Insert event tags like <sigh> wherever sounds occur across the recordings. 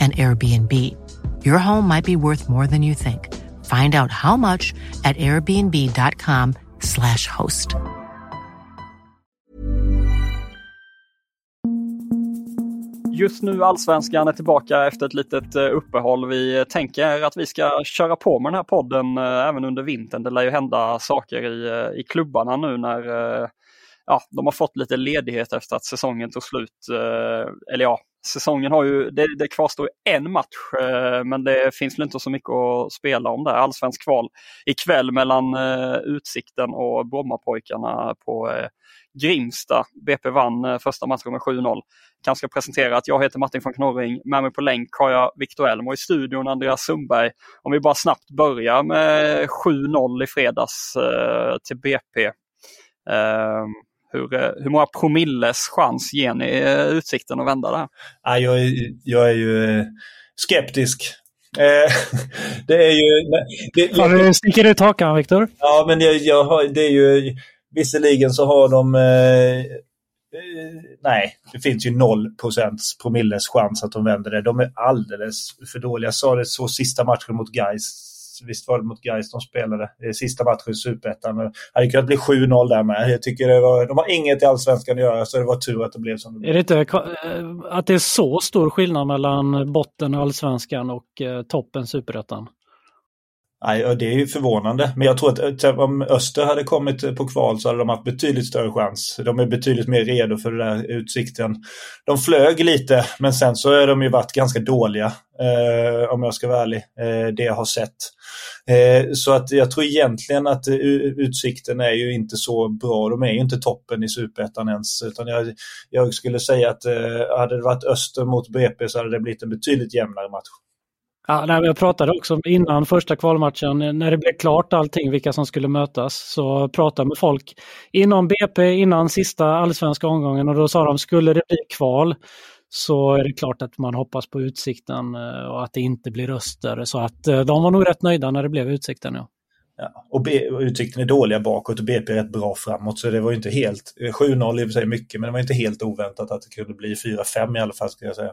and Airbnb. Your home might be worth more than you think. Find out how much at airbnb.com slash host. Just nu Allsvenskan är tillbaka efter ett litet eh, uppehåll. Vi tänker att vi ska köra på med den här podden eh, även under vintern. Det lär ju hända saker i, eh, i klubbarna nu när ja, de har fått lite ledighet efter att säsongen tog slut. Eller ja, säsongen har ju, det, det kvarstår en match eh, men det finns väl inte så mycket att spela om där. Allsvensk kval ikväll mellan eh, Utsikten och Brommapojkarna på eh, Grimsta. BP vann första matchen med 7-0. Kanske ska presentera att jag heter Martin von Knorring. Med mig på länk har jag Viktor Elm och i studion Andreas Sundberg. Om vi bara snabbt börjar med 7-0 i fredags till BP. Ehm, hur, eh, hur många promilles chans ger ni eh, Utsikten att vända det här? Ja, jag, är, jag är ju eh, skeptisk. <laughs> det är ju... Det, har du sticker ut hakan, Viktor? Ja, men jag, jag har, det är ju... Visserligen så har de... Eh, nej, det finns ju 0 promilles chans att de vänder det. De är alldeles för dåliga. Jag sa det så sista matchen mot Gais visst var det mot Gais de spelade i sista matchen i Superettan. Det hade kunnat bli 7-0 där med. Jag tycker det var, de har inget i Allsvenskan att göra så det var tur att det blev som det blev. Är det inte eh, att det är så stor skillnad mellan botten Allsvenskan och eh, toppen Superettan? Nej, det är ju förvånande. Men jag tror att eh, om Öster hade kommit eh, på kval så hade de haft betydligt större chans. De är betydligt mer redo för den där utsikten. De flög lite, men sen så har de ju varit ganska dåliga, eh, om jag ska vara ärlig, eh, det jag har sett. Eh, så att jag tror egentligen att eh, utsikten är ju inte så bra. De är ju inte toppen i superettan ens. Utan jag, jag skulle säga att eh, hade det varit Öster mot BP så hade det blivit en betydligt jämnare match. Ja, nej, jag pratade också innan första kvalmatchen, när det blev klart allting, vilka som skulle mötas, så pratade med folk inom BP innan sista allsvenska omgången och då sa de, skulle det bli kval så är det klart att man hoppas på Utsikten eh, och att det inte blir röster. Så att eh, de var nog rätt nöjda när det blev Utsikten. Ja. Ja, och, B och Utsikten är dåliga bakåt och BP är rätt bra framåt så det var ju inte helt, 7-0 i och för sig mycket men det var inte helt oväntat att det kunde bli 4-5 i alla fall skulle jag säga.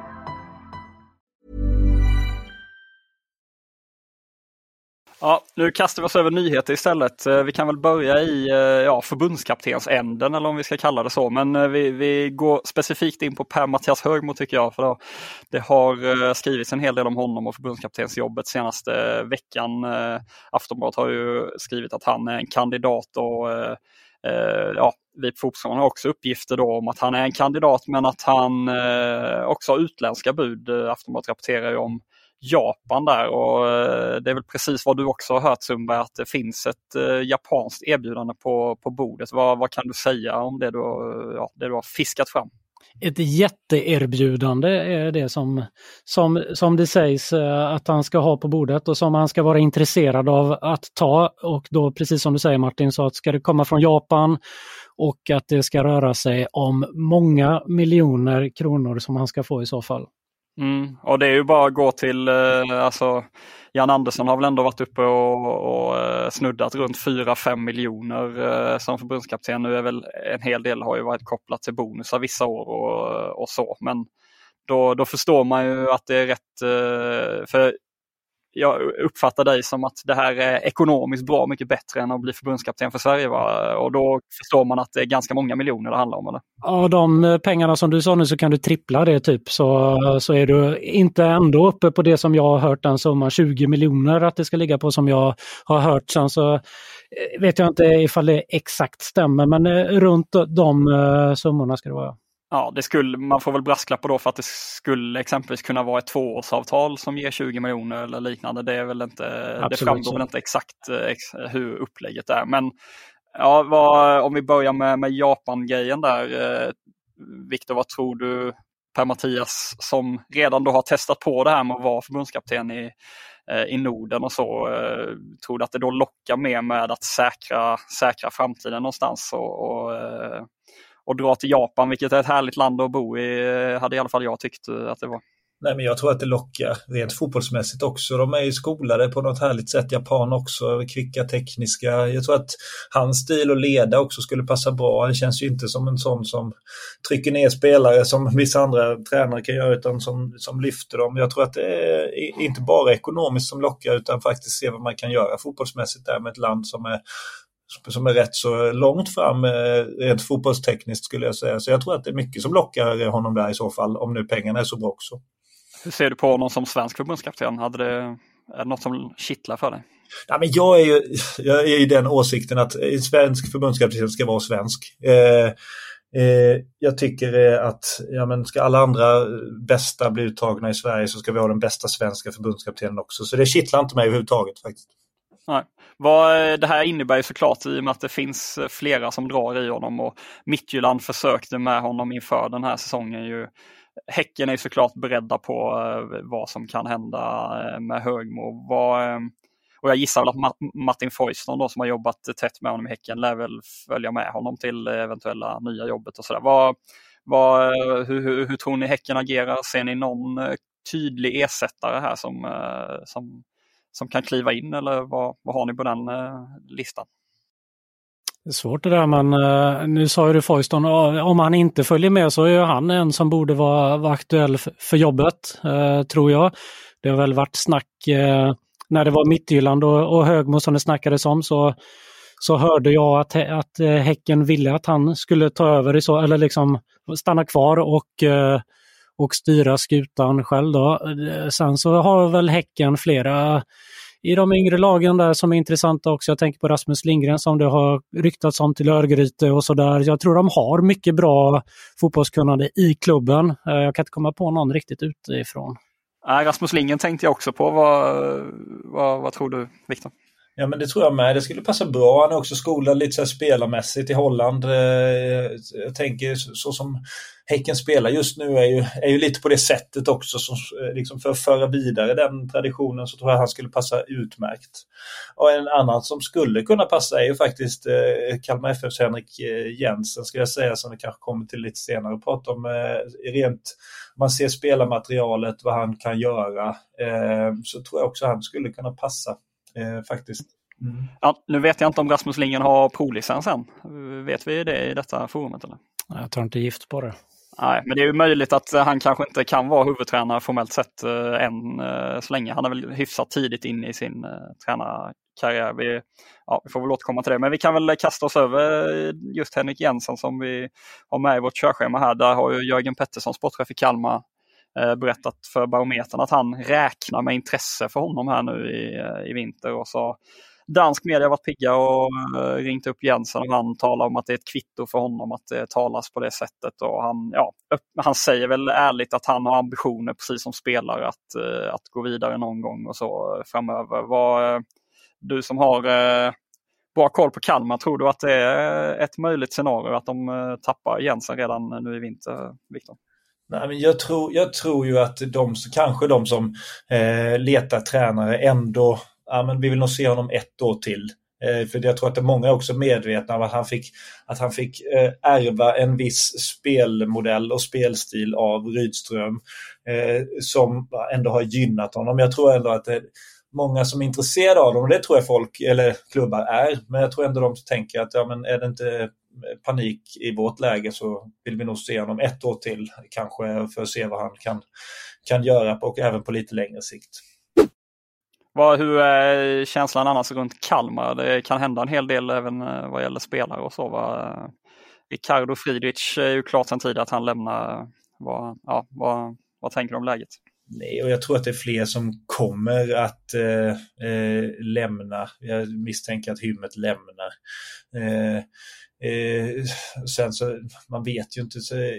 Ja, nu kastar vi oss över nyheter istället. Eh, vi kan väl börja i eh, ja, förbundskaptensänden eller om vi ska kalla det så. Men eh, vi, vi går specifikt in på Per-Mattias Högmo tycker jag. För det har skrivits en hel del om honom och förbundskaptensjobbet senaste veckan. Aftonbladet har ju skrivit att han är en kandidat och ja, vi på Fotbollskanalen har också uppgifter då om att han är en kandidat men att han också har utländska bud. Aftonbladet rapporterar ju om Japan där och eh, det är väl precis vad du också har hört Sundberg att det finns ett eh, japanskt erbjudande på, på bordet. Vad, vad kan du säga om det du, eh, ja, det du har fiskat fram? Ett jätteerbjudande är det som, som, som det sägs att han ska ha på bordet och som han ska vara intresserad av att ta. Och då precis som du säger Martin, så att ska det komma från Japan och att det ska röra sig om många miljoner kronor som han ska få i så fall. Mm. Och det är ju bara att gå till, eh, alltså Jan Andersson har väl ändå varit uppe och, och eh, snuddat runt 4-5 miljoner eh, som förbundskapten. Nu är väl en hel del har ju varit kopplat till bonusar vissa år och, och så. Men då, då förstår man ju att det är rätt, eh, för jag uppfattar dig som att det här är ekonomiskt bra mycket bättre än att bli förbundskapten för Sverige. Va? Och då förstår man att det är ganska många miljoner det handlar om. Eller? Ja, de pengarna som du sa nu så kan du trippla det typ så, så är du inte ändå uppe på det som jag har hört den summan 20 miljoner att det ska ligga på som jag har hört. Sen så eh, vet jag inte ifall det exakt stämmer men eh, runt de eh, summorna ska det vara. Ja, det skulle, man får väl brasklappa då för att det skulle exempelvis kunna vara ett tvåårsavtal som ger 20 miljoner eller liknande. Det, är väl inte, det framgår väl inte exakt eh, ex, hur upplägget är. Men ja, vad, om vi börjar med, med Japan-grejen där. Eh, Viktor, vad tror du Per-Mattias som redan då har testat på det här med att vara förbundskapten i, eh, i Norden och så. Eh, tror du att det då lockar mer med att säkra, säkra framtiden någonstans och, och och dra till Japan, vilket är ett härligt land att bo i, eh, hade i alla fall jag tyckt eh, att det var. Nej, men jag tror att det lockar rent fotbollsmässigt också. De är ju skolade på något härligt sätt, japan också, kvicka, tekniska. Jag tror att hans stil att leda också skulle passa bra. Han känns ju inte som en sån som trycker ner spelare som vissa andra tränare kan göra, utan som, som lyfter dem. Jag tror att det är inte bara ekonomiskt som lockar, utan faktiskt se vad man kan göra fotbollsmässigt där med ett land som är som är rätt så långt fram eh, rent fotbollstekniskt skulle jag säga. Så jag tror att det är mycket som lockar honom där i så fall, om nu pengarna är så bra också. Hur ser du på honom som svensk förbundskapten? Hade det, är det något som kittlar för dig? Ja, men jag är ju jag är i den åsikten att en svensk förbundskapten ska vara svensk. Eh, eh, jag tycker att ja, men ska alla andra bästa bli uttagna i Sverige så ska vi ha den bästa svenska förbundskaptenen också. Så det kittlar inte mig överhuvudtaget faktiskt. Nej. Vad, eh, det här innebär ju såklart i och med att det finns eh, flera som drar i honom och Midtjylland försökte med honom inför den här säsongen. Ju. Häcken är såklart beredda på eh, vad som kan hända med Högmo. Vad, och jag gissar väl att Martin Foyston då, som har jobbat tätt med honom i Häcken lär väl följa med honom till eventuella nya jobbet och sådär. Vad, vad, hur, hur, hur tror ni Häcken agerar? Ser ni någon tydlig ersättare här som, som som kan kliva in eller vad, vad har ni på den eh, listan? Det är svårt det där men eh, nu sa ju du Foyston, om han inte följer med så är han en som borde vara, vara aktuell för jobbet, eh, tror jag. Det har väl varit snack eh, när det var Midtjylland och, och Högmo som det snackades om så, så hörde jag att, att eh, Häcken ville att han skulle ta över, i så, eller liksom stanna kvar och eh, och styra skutan själv. Då. Sen så har väl Häcken flera i de yngre lagen där som är intressanta också. Jag tänker på Rasmus Lindgren som det har ryktats om till Örgryte och sådär. Jag tror de har mycket bra fotbollskunnande i klubben. Eh, jag kan inte komma på någon riktigt utifrån. Rasmus Lindgren tänkte jag också på. Vad, vad, vad tror du, Viktor? Ja men det tror jag med. Det skulle passa bra. Han är också skolad lite så här spelarmässigt i Holland. Eh, jag tänker så som Häcken spelar just nu är ju, är ju lite på det sättet också. Som, eh, liksom för att föra vidare den traditionen så tror jag han skulle passa utmärkt. Och en annan som skulle kunna passa är ju faktiskt eh, Kalmar FFs Henrik Jensen ska jag säga som vi kanske kommer till lite senare och prata om. Rent, man ser spelarmaterialet, vad han kan göra. Så tror jag också han skulle kunna passa eh, faktiskt. Mm. Ja, nu vet jag inte om Rasmus Lindgren har provlicens än. Vet vi det i detta forumet? Eller? Jag tar inte gift på det. Nej, men det är ju möjligt att han kanske inte kan vara huvudtränare formellt sett än så länge. Han är väl hyfsat tidigt in i sin tränarkarriär. Vi, ja, vi får väl återkomma till det, men vi kan väl kasta oss över just Henrik Jensen som vi har med i vårt körschema här. Där har ju Jörgen Pettersson, sportchef i Kalmar, Eh, berättat för Barometern att han räknar med intresse för honom här nu i, eh, i vinter. Och så dansk media har varit pigga och eh, ringt upp Jensen och han talar om att det är ett kvitto för honom att det talas på det sättet. Och han, ja, han säger väl ärligt att han har ambitioner precis som spelare att, att gå vidare någon gång och så framöver. Vad, du som har bra koll på Kalmar, tror du att det är ett möjligt scenario att de tappar Jensen redan nu i vinter, Viktor? Nej, men jag, tror, jag tror ju att de, kanske de som eh, letar tränare ändå ja, men vi vill nog se honom ett år till. Eh, för jag tror att det är många också medvetna om att han fick, att han fick eh, ärva en viss spelmodell och spelstil av Rydström eh, som ändå har gynnat honom. Jag tror ändå att det är många som är intresserade av dem, och det tror jag folk eller klubbar är, men jag tror ändå de tänker att ja, men är det inte panik i vårt läge så vill vi nog se honom ett år till kanske för att se vad han kan, kan göra och även på lite längre sikt. Vad, hur är känslan annars runt Kalmar? Det kan hända en hel del även eh, vad gäller spelare och så. Va? Ricardo Friedrich är ju klart sedan tidigare att han lämnar. Vad, ja, vad, vad tänker du om läget? Nej, och jag tror att det är fler som kommer att eh, eh, lämna. Jag misstänker att Hymmet lämnar. Eh, eh, sen så, man vet ju inte. Så, eh,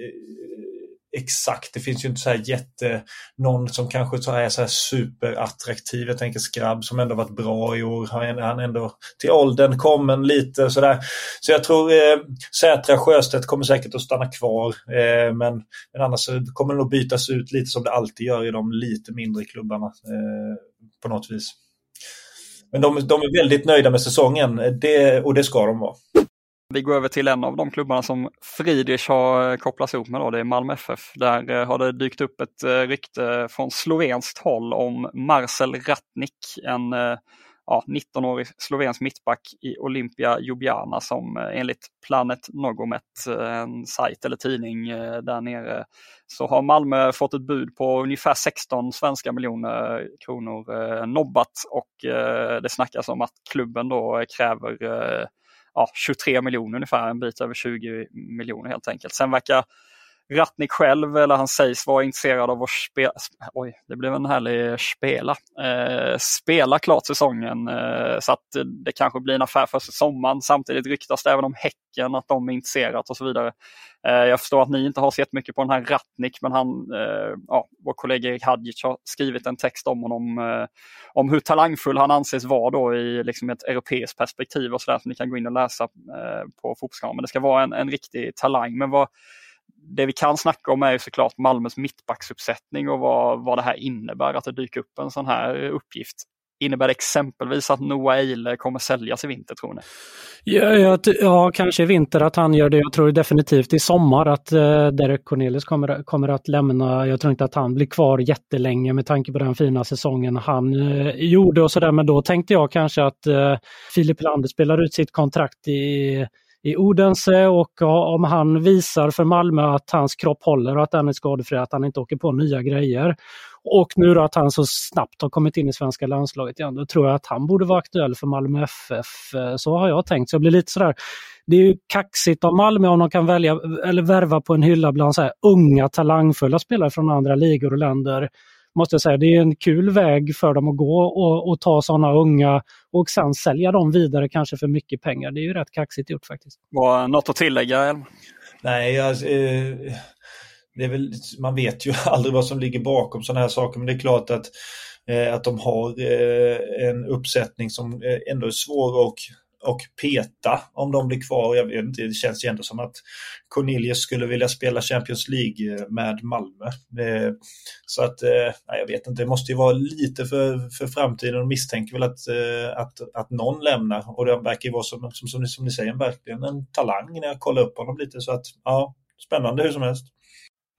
exakt. Det finns ju inte så här jätte, någon som kanske så är så här superattraktiv. Jag tänker Skrabb som ändå varit bra i år. Han, han ändå till åldern kommen lite sådär. Så jag tror eh, Sätra Sjöstedt kommer säkert att stanna kvar. Eh, men, men annars kommer det nog bytas ut lite som det alltid gör i de lite mindre klubbarna eh, på något vis. Men de, de är väldigt nöjda med säsongen det, och det ska de vara. Vi går över till en av de klubbarna som Friedrich har eh, kopplats ihop med, då, det är Malmö FF. Där eh, har det dykt upp ett eh, rykte från slovenskt håll om Marcel Ratnik, en ja, 19-årig slovensk mittback i Olympia Ljubljana som enligt Planet Nogomet, en sajt eller tidning där nere, så har Malmö fått ett bud på ungefär 16 svenska miljoner kronor nobbat och det snackas om att klubben då kräver ja, 23 miljoner ungefär, en bit över 20 miljoner helt enkelt. Sen verkar Ratnik själv, eller han sägs vara intresserad av att spela, oj, det blev en härlig spela, eh, spela klart säsongen eh, så att det kanske blir en affär för sommaren. Samtidigt ryktas det även om Häcken, att de är intresserade och så vidare. Eh, jag förstår att ni inte har sett mycket på den här Ratnik, men han, eh, ja, vår kollega Erik Hadjic har skrivit en text om honom, eh, om hur talangfull han anses vara då i liksom ett europeiskt perspektiv och sådär, som ni kan gå in och läsa eh, på fotbollskanalen. Men det ska vara en, en riktig talang. Men vad, det vi kan snacka om är såklart Malmös mittbacksuppsättning och vad, vad det här innebär att det dyker upp en sån här uppgift. Innebär det exempelvis att Noah Eile kommer säljas i vinter tror ni? Ja, ja, ja, kanske i vinter att han gör det. Jag tror definitivt i sommar att eh, Derek Cornelius kommer, kommer att lämna. Jag tror inte att han blir kvar jättelänge med tanke på den fina säsongen han eh, gjorde och sådär. Men då tänkte jag kanske att eh, Filip Lander spelar ut sitt kontrakt i i Odense och om han visar för Malmö att hans kropp håller och att den är skadefri, att han inte åker på nya grejer. Och nu då att han så snabbt har kommit in i svenska landslaget igen, då tror jag att han borde vara aktuell för Malmö FF. Så har jag tänkt. Så jag blir lite sådär, det är ju kaxigt av Malmö om de kan välja eller värva på en hylla bland så unga talangfulla spelare från andra ligor och länder måste jag säga, det är en kul väg för dem att gå och, och ta sådana unga och sen sälja dem vidare kanske för mycket pengar. Det är ju rätt kaxigt gjort faktiskt. Var något att tillägga? Elm? Nej, alltså, eh, det är väl, man vet ju <laughs> aldrig vad som ligger bakom sådana här saker, men det är klart att eh, att de har eh, en uppsättning som eh, ändå är svår att och peta om de blir kvar. Jag vet inte, det känns ju ändå som att Cornelius skulle vilja spela Champions League eh, med Malmö. Eh, så att, eh, nej, jag vet inte, det måste ju vara lite för, för framtiden och misstänker väl att, att, att någon lämnar. Och det verkar ju vara som, som, som, ni, som ni säger, verkligen en talang när jag kollar upp honom lite. Så att, ja, spännande hur som helst.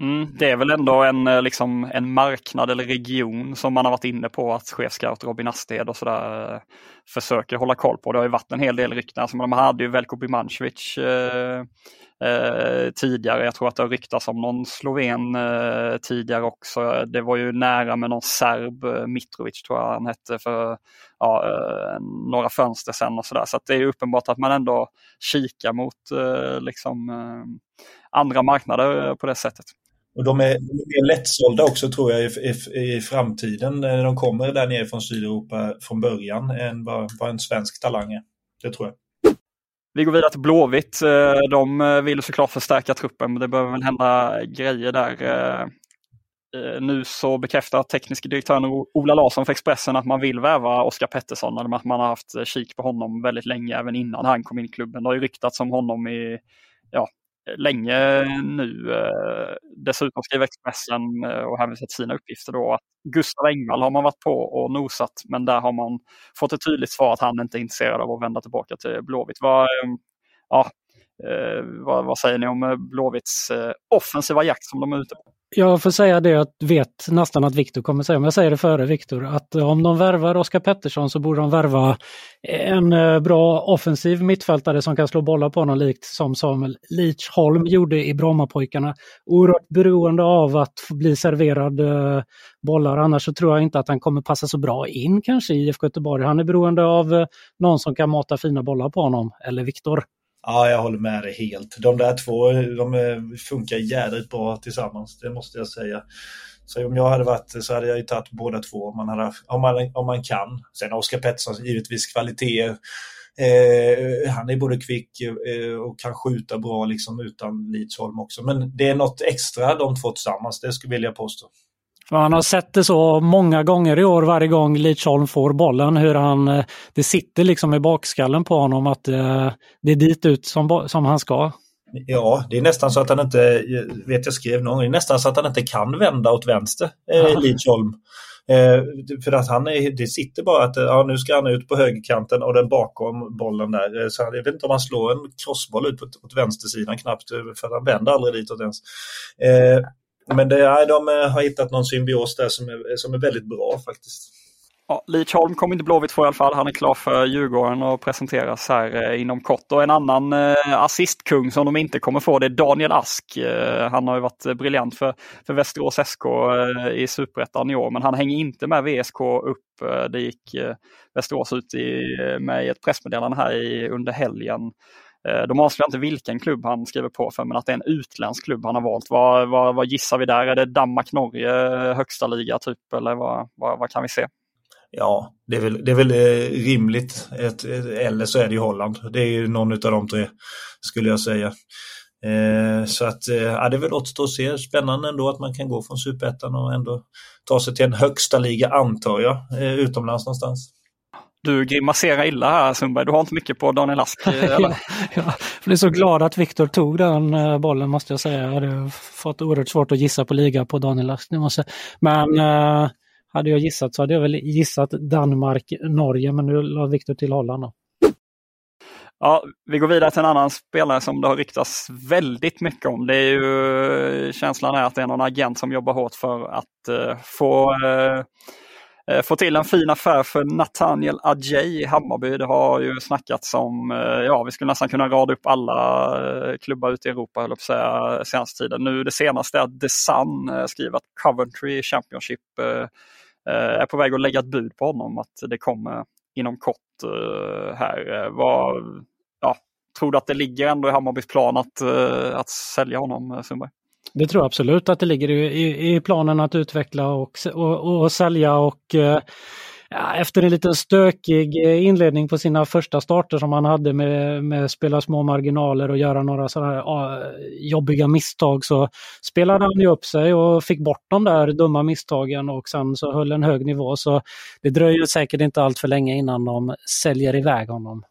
Mm, det är väl ändå en, eh, liksom, en marknad eller region som man har varit inne på att chefscout Robin Asted och sådär eh, försöker hålla koll på. Det har ju varit en hel del rykten. Alltså, de hade ju Velko Bimancevic eh, eh, tidigare. Jag tror att det har ryktats om någon sloven eh, tidigare också. Det var ju nära med någon serb, eh, Mitrovic tror jag han hette, för ja, eh, några fönster sen och sådär. Så, så det är uppenbart att man ändå kikar mot eh, liksom, eh, andra marknader eh, på det sättet. Och de är mer lättsålda också tror jag i, i, i, framtiden när de kommer där nere från Sydeuropa från början än vad, vad en svensk talang är. Det tror jag. Vi går vidare till Blåvitt. Eh, de eh, vill såklart förstärka truppen, men det behöver väl hända grejer där. Eh, nu så bekräftar tekniska direktören Ola Larsson för Expressen att man vill väva Oskar Pettersson, eller att man har haft kik på honom väldigt länge, även innan han kom in i klubben. Det har ju ryktats om honom i ja, länge nu. Eh, dessutom skriver Expressen eh, och hänvisar till sina uppgifter då att Gustav Engvall har man varit på och nosat men där har man fått ett tydligt svar att han inte är intresserad av att vända tillbaka till Blåvitt. Vad, eh, ja, vad, vad säger ni om Blåvitts offensiva jakt som de är ute på? Jag får säga det jag vet nästan att Viktor kommer säga, men jag säger det före Viktor, att eh, om de värvar Oskar Pettersson så borde de värva en eh, bra offensiv mittfältare som kan slå bollar på honom likt som Samuel Leachholm gjorde i Brommapojkarna. Oerhört beroende av att bli serverad eh, bollar, annars så tror jag inte att han kommer passa så bra in kanske i IFK Göteborg. Han är beroende av någon som kan mata fina bollar på honom, eller Viktor. Ja, jag håller med dig helt. De där två de eh, funkar jädrigt bra tillsammans, det måste jag säga. Så om jag hade varit så hade jag ju tagit båda två om man, hade, om man, om man kan. Sen Oskar Pettersson givetvis kvaliteter. Eh, han är både kvick eh, och kan skjuta bra liksom utan Lidsholm också. Men det är något extra de två tillsammans, det skulle jag vilja påstå. Man har sett det så många gånger i år varje gång Lidsholm får bollen hur han, eh, det sitter liksom i bakskallen på honom att eh, det är dit ut som, som han ska. Ja, det är nästan så att han inte, vet jag skrev någon det är nästan så att han inte kan vända åt vänster, eh, Lidsholm. Eh, för att han är, det sitter bara att ja, nu ska han ut på högerkanten och den bakom bollen där. Så jag vet inte om han slår en crossboll ut åt, åt vänstersidan knappt, för han vänder aldrig ditåt ens. Eh, men det, ja, de eh, har hittat någon symbios där som är, som är väldigt bra faktiskt. Ja, Leach Holm kommer inte Blåvitt få i alla fall. Han är klar för Djurgården och presenteras här eh, inom kort. Och en annan eh, assistkung som de inte kommer få det är Daniel Ask. Han har ju varit briljant för, för Västerås SK i Superettan i år men han hänger inte med VSK upp. Det gick Västerås ut i, med i ett pressmeddelande här i, under helgen. Eh, de avslöjar inte vilken klubb han skriver på för, men att det är en utländsk klubb han har valt. Vad, vad, vad gissar vi där? Är det Danmark-Norge, eh, högsta liga typ, eller vad, vad, vad, kan vi se? Ja, det är väl, det är väl eh, rimligt. Ett, eller så är det ju Holland. Det är ju någon av de tre, skulle jag säga. Eh, så att, eh, ja, det är väl återstå att se. Spännande ändå att man kan gå från superettan och ändå ta sig till en högsta liga, antar jag, eh, utomlands någonstans. Du grimaserar illa här Sundberg, du har inte mycket på Daniel Ask? <laughs> Ja, jag blev så glad att Viktor tog den eh, bollen måste jag säga. Jag hade fått oerhört svårt att gissa på liga på Daniel Ask. Men eh, hade jag gissat så hade jag väl gissat Danmark-Norge men nu la Viktor till Holland. Då. Ja, vi går vidare till en annan spelare som det har ryktats väldigt mycket om. Det är ju känslan är att det är någon agent som jobbar hårt för att uh, få Eh, Eh, få till en fin affär för Nathaniel Adjei i Hammarby. Det har ju snackats om, eh, ja vi skulle nästan kunna rada upp alla eh, klubbar ute i Europa, höll på att säga, senaste tiden. Nu det senaste är att The Sun skriver att Coventry Championship är på väg att lägga ett bud på honom, att det kommer inom kort här. Var, ja, tror du att det ligger ändå i Hammarbys plan att, att sälja honom, Sundberg? Det tror jag absolut att det ligger i, i, planen att utveckla och, och, och sälja och eh, ja, efter en liten stökig inledning på sina första starter som han hade med, med spela små marginaler och göra några sådana här jobbiga misstag så spelade han ju upp sig och fick bort de där dumma misstagen och sen så höll en hög nivå. Så det dröjer säkert inte allt för länge innan de säljer iväg honom.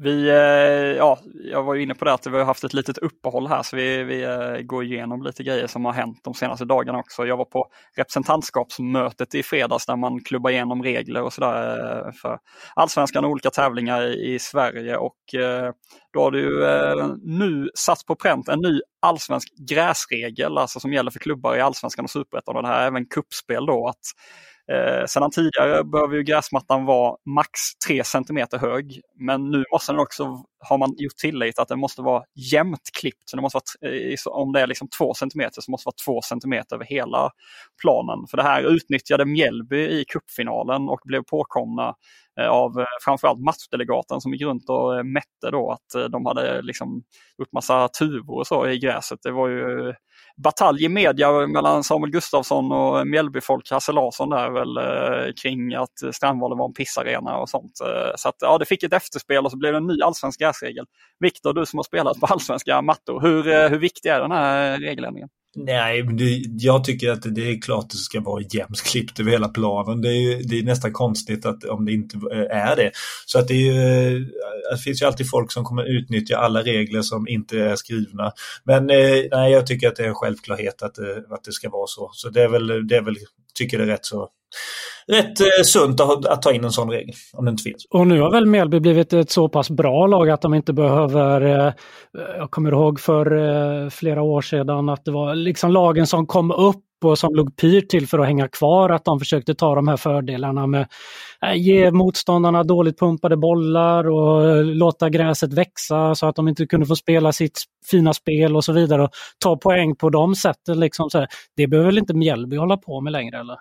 Vi, eh, ja, jag var ju inne på det att vi har haft ett litet uppehåll här så vi, vi eh, går igenom lite grejer som har hänt de senaste dagarna också. Jag var på representantskapsmötet i fredags där man klubbar igenom regler och sådär eh, för allsvenskan och olika tävlingar i Sverige och då har det nu satts på pränt en ny allsvensk gräsregel alltså som gäller för klubbar i allsvenskan och superettan och det här är även kuppspel då att Eh, sedan tidigare behöver ju gräsmattan vara max 3 cm hög. Men nu måste den också, har man gjort tillägget att den måste vara jämnt klippt. Så det måste vara, eh, om det är liksom 2 cm så måste det vara 2 cm över hela planen. För det här utnyttjade Mjällby i kuppfinalen och blev påkomna Eh, Eh, av eh, framförallt matchdelegaten som gick runt och eh, mätte då att de hade liksom gjort massa tuvor och så i gräset. Det var ju batalj i media mellan Samuel Gustafsson och Mjällbyfolk, Hasse Larsson där väl kring att Strandvallen var en pissarena och sånt. Så att ja, det fick ett efterspel och så blev det en ny allsvensk gräsregel. Viktor, du som har spelat på <laughs> allsvenska mattor, hur, hur viktig är den här regeländringen? Nej, det, jag tycker att det är klart att det ska vara jämnt klippt över hela planen. Det är, ju, det är nästan konstigt att, om det inte eh, är det. Så att det, är ju, eh, det finns ju alltid folk som kommer utnyttja alla regler som inte är skrivna. Men eh, nej, jag tycker att det är en självklarhet att, att det ska vara så. Så det är väl, det är väl tycker det är rätt så rätt eh, sunt att, att, ta in en sån regel, om det inte finns. Och nu har väl Mjällby blivit ett så pass bra lag att de inte behöver, eh, jag kommer ihåg för eh, flera år sedan att det var liksom lagen som kom upp och som låg pyrt till för att hänga kvar, att de försökte ta de här fördelarna med att ge motståndarna dåligt pumpade bollar och låta gräset växa så att de inte kunde få spela sitt fina spel och så vidare och ta poäng på de sätten. Liksom så här. Det behöver väl inte Mjällby hålla på med längre eller?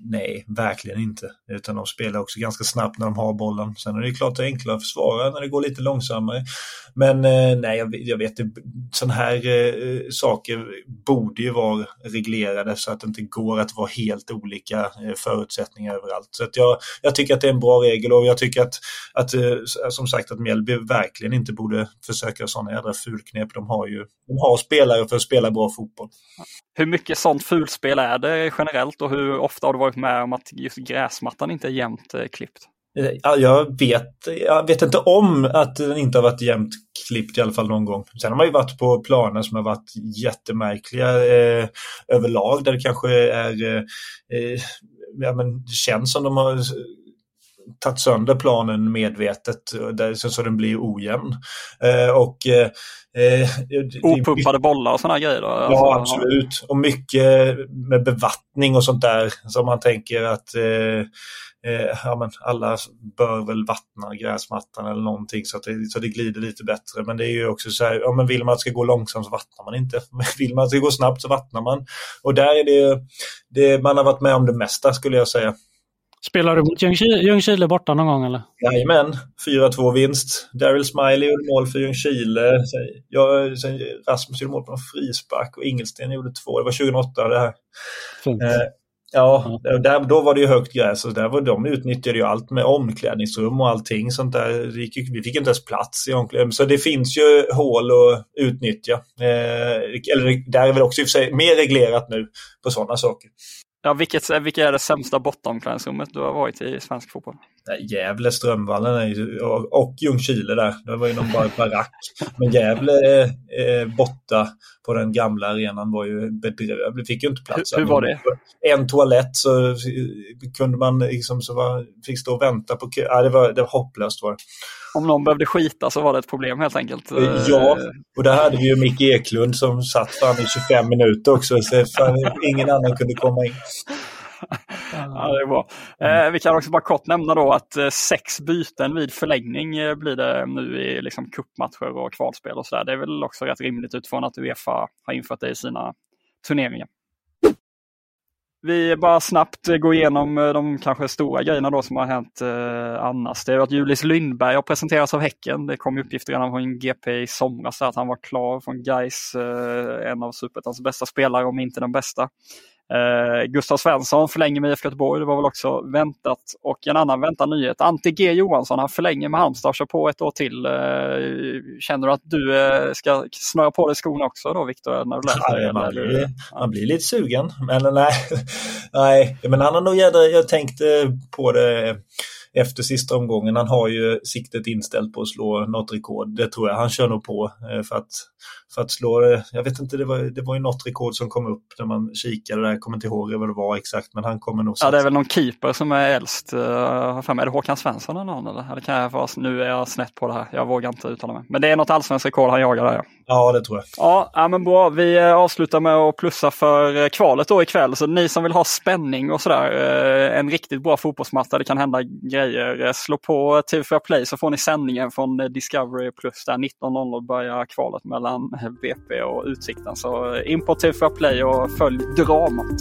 Nej, verkligen inte. Utan de spelar också ganska snabbt när de har bollen. Sen är det klart det är enklare att försvara när det går lite långsammare. Men eh, nej, jag, jag vet sådana här eh, saker borde ju vara reglerade så att det inte går att vara helt olika eh, förutsättningar överallt. Så att jag, jag tycker att det är en bra regel och jag tycker att, att eh, som sagt att Mjällby verkligen inte borde försöka sådana jädra fulknep. De har ju de har spelare för att spela bra fotboll. Hur mycket sånt fulspel är det generellt och hur ofta har det varit varit med om att just gräsmattan inte är jämnt eh, klippt? Eh, jag vet, jag vet inte om att den inte har varit jämnt klippt i alla fall någon gång. Sen har man ju varit på planer som har varit jättemärkliga eh, överlag där det kanske är eh, eh ja, men det känns som de har tagit sönder planen medvetet där, så, så den blir ojämn. Eh, och, eh, eh Opumpade bollar och sådana grejer? Då? Ja, alltså, absolut. Och mycket med bevattning och sånt där som man tänker att eh, eh, ja, men alla bör väl vattna gräsmattan eller någonting så att det, så det glider lite bättre. Men det är ju också så här, ja, men vill man att det ska gå långsamt så vattnar man inte. <laughs> Vill man att det ska gå snabbt så vattnar man. Och där är det, det man har varit med om det mesta skulle jag säga. Spelar du mot Ljungskile borta någon gång eller? Jajamän, 4-2 vinst. Daryl Smiley gjorde mål för Ljungskile. Jag, sen Rasmus gjorde mål på en frispark och Ingelsten gjorde två. Det var 2008 det här. Eh, ja, där, då var det ju högt gräs och där var, de utnyttjade ju allt med omklädningsrum och allting sånt där. vi fick inte ens plats i omklädningsrum. Så det finns ju hål att utnyttja. Eh, eller där är väl också i och för sig mer reglerat nu på sådana saker. Ja, vilket, vilket är det sämsta bottenomklädningsrummet du har varit i svensk fotboll? Gävle, Strömvallen och, och Ljungskile där. Det var ju någon bara barack. Men Gävle eh, borta på den gamla arenan var ju bedrövligt. Fick ju inte plats. Hur, hur var det? En toalett så kunde man liksom så var, fick stå och vänta på kö. Ja, det, var, det var hopplöst var om någon behövde skita så var det ett problem helt enkelt. Ja, och där hade vi ju Micke Eklund som satt fram i 25 minuter också, så ingen annan kunde komma in. Ja, det är bra. Eh, vi kan också bara kort nämna då att eh, sex byten vid förlängning eh, blir det nu i liksom cupmatcher och kvalspel och sådär. Det är väl också rätt rimligt utifrån att Uefa har infört det i sina turneringar. Vi bara snabbt går igenom eh, de kanske stora grejerna då som har hänt eh, annars. Det är att Julius Lindberg har presenterats av Häcken. Det kom uppgifter redan från GP i somras att han var klar från Gais, eh, en av Superettans bästa spelare, om inte den bästa. Eh, Gustav Svensson förlänger med IFK Göteborg, det var väl också väntat. Och en annan väntad nyhet, Ante G Johansson, han förlänger med Halmstad, kör på ett år till. Eh, känner du att du eh, ska snöra på dig skorna också då Viktor? När du läser ja, man, blir, man blir lite sugen, men nej. <laughs> nej men han har nog jädra, jag tänkte på det efter sista omgången. Han har ju siktet inställt på att slå något rekord. Det tror jag. Han kör nog på eh, för att, för att slå det. Jag vet inte, det var, det var ju något rekord som kom upp när man kikade där. Jag kommer inte ihåg vad det var exakt, men han kommer nog... Ja, det är väl någon keeper som är äldst. Uh, är det Håkan Svensson eller någon? Eller? Det kan jag vara, nu är jag snett på det här. Jag vågar inte uttala mig. Men det är något allsvenskt rekord han jagar där. Ja. Ja, det tror jag. Ja, ja, men bra. Vi eh, avslutar med att plussa för eh, kvalet då ikväll. Så ni som vill ha spänning och sådär, eh, en riktigt bra fotbollsmatch där det kan hända grejer. Slå på TV4 Play så får ni sändningen från Discovery Plus. Där 19.00 börjar kvalet mellan BP och Utsikten. Så in på TV4 Play och följ dramat.